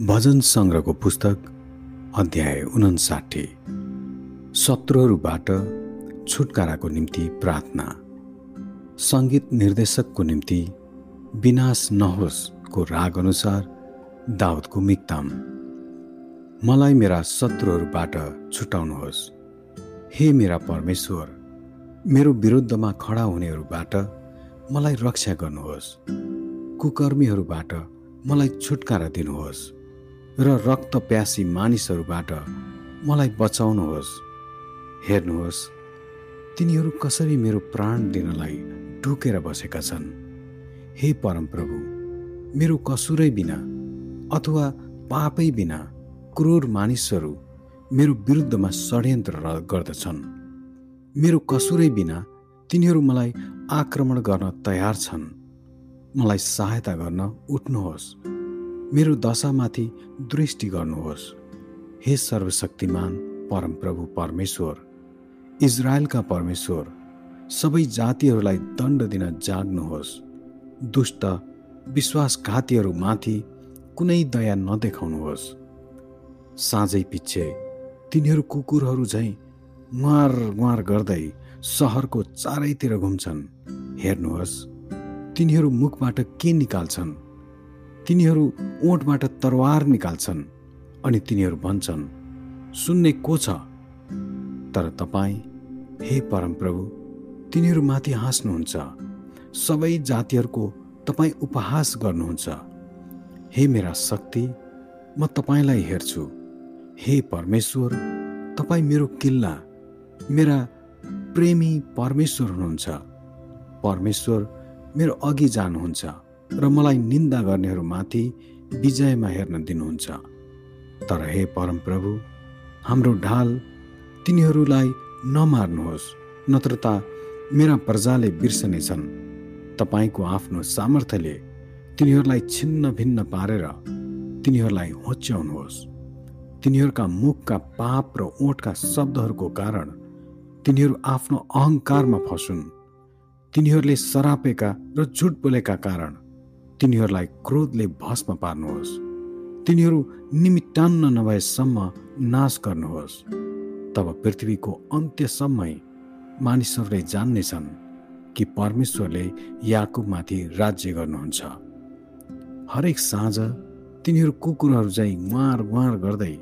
भजन सङ्ग्रहको पुस्तक अध्याय उन्साठी शत्रुहरूबाट छुटकाराको निम्ति प्रार्थना। सङ्गीत निर्देशकको निम्ति विनाश नहोस्को राग अनुसार दाउदको मिक्ताम मलाई मेरा शत्रुहरूबाट छुटाउनुहोस्। हे मेरा परमेश्वर मेरो विरुद्धमा खडा हुनेहरूबाट मलाई रक्षा गर्नुहोस्। कुकर्मीहरूबाट मलाई छुटकारा दिनुहोस्। र रक्त प्यासी मानिसहरूबाट मलाई बचाउनुहोस् हेर्नुहोस्। तिनीहरू कसरी मेरो प्राण दिनलाई ढुकेर बसेका छन्? हे परमप्रभु मेरो कसुरै बिना अथवा पापै बिना क्रूर मानिसहरू मेरो विरुद्धमा षड्यन्त्र गर्दछन्। मेरो कसुरै बिना तिनीहरू मलाई आक्रमण गर्न तयार छन्। मलाई सहायता गर्न उठ्नुहोस्। मेरो दशामाथि दृष्टि गर्नुहोस्। हे सर्वशक्तिमान परमप्रभु परमेश्वर इजरायलका परमेश्वर सबै जातिहरूलाई दण्ड दिन जाग्नुहोस्। दुष्ट विश्वासघातीहरूमाथि कुनै दया नदेखाउनुहोस्। साँझै पिच्छे तिनीहरू कुकुरहरू झैँ गुहार गुहार गर्दै सहरको चारैतिर घुम्छन्। हेर्नुहोस् तिनीहरू मुखबाट के निकाल्छन्? तिनीहरू ओठबाट तरवार निकाल्छन् अनि तिनीहरू भन्छन् सुन्ने को छ? तर तपाईँ हे परमप्रभु तिनीहरूमाथि हाँस्नुहुन्छ। सबै जातिहरूको तपाईँ उपहास गर्नुहुन्छ। हे मेरा शक्ति म तपाईँलाई हेर्छु। हे परमेश्वर तपाईँ मेरो किल्ला मेरा प्रेमी परमेश्वर हुनुहुन्छ। परमेश्वर मेरो अघि जानुहुन्छ। र मलाई निन्दा गर्नेहरूमाथि विजयमा हेर्न दिनुहुन्छ। तर हे परमप्रभु हाम्रो ढाल तिनीहरूलाई नमार्नुहोस् नत्र त मेरा प्रजाले बिर्सनेछन् तपाईँको आफ्नो सामर्थ्यले तिनीहरूलाई छिन्न भिन्न पारेर तिनीहरूलाई होच्याउनुहोस्। तिनीहरूका मुखका पाप र ओठका शब्दहरूको कारण तिनीहरू आफ्नो अहङ्कारमा फसुन्। तिनीहरूले सरापेका र झुट बोलेका कारण तिनीहरूलाई क्रोधले भस्म पार्नुहोस्। तिनीहरू निमित्तान्न नभएसम्म नाश गर्नुहोस्। तब पृथ्वीको अन्त्यसम्मै मानिसहरूले जान्नेछन् कि परमेश्वरले याकुबमाथि राज्य गर्नुहुन्छ। हरेक साँझ तिनीहरू कुकुरहरू चाहिँ गुहार गुहार गर्दै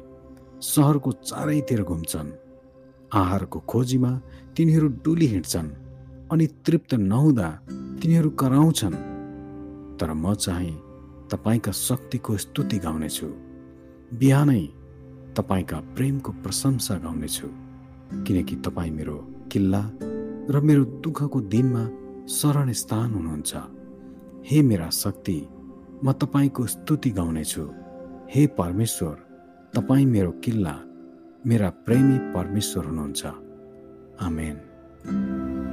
सहरको चारैतिर घुम्छन्। आहारको खोजीमा तिनीहरू डुली हिँड्छन् अनि तृप्त नहुँदा तिनीहरू कराउँछन्। तर म चाहिँ तपाईँका शक्तिको स्तुति गाउनेछु। बिहानै तपाईँका प्रेमको प्रशंसा गाउनेछु। किनकि तपाईँ मेरो किल्ला र मेरो दुःखको दिनमा शरण स्थान हुनुहुन्छ। हे मेरा शक्ति म तपाईँको स्तुति गाउनेछु। हे परमेश्वर तपाईँ मेरो किल्ला मेरा प्रेमी परमेश्वर हुनुहुन्छ। आमेन।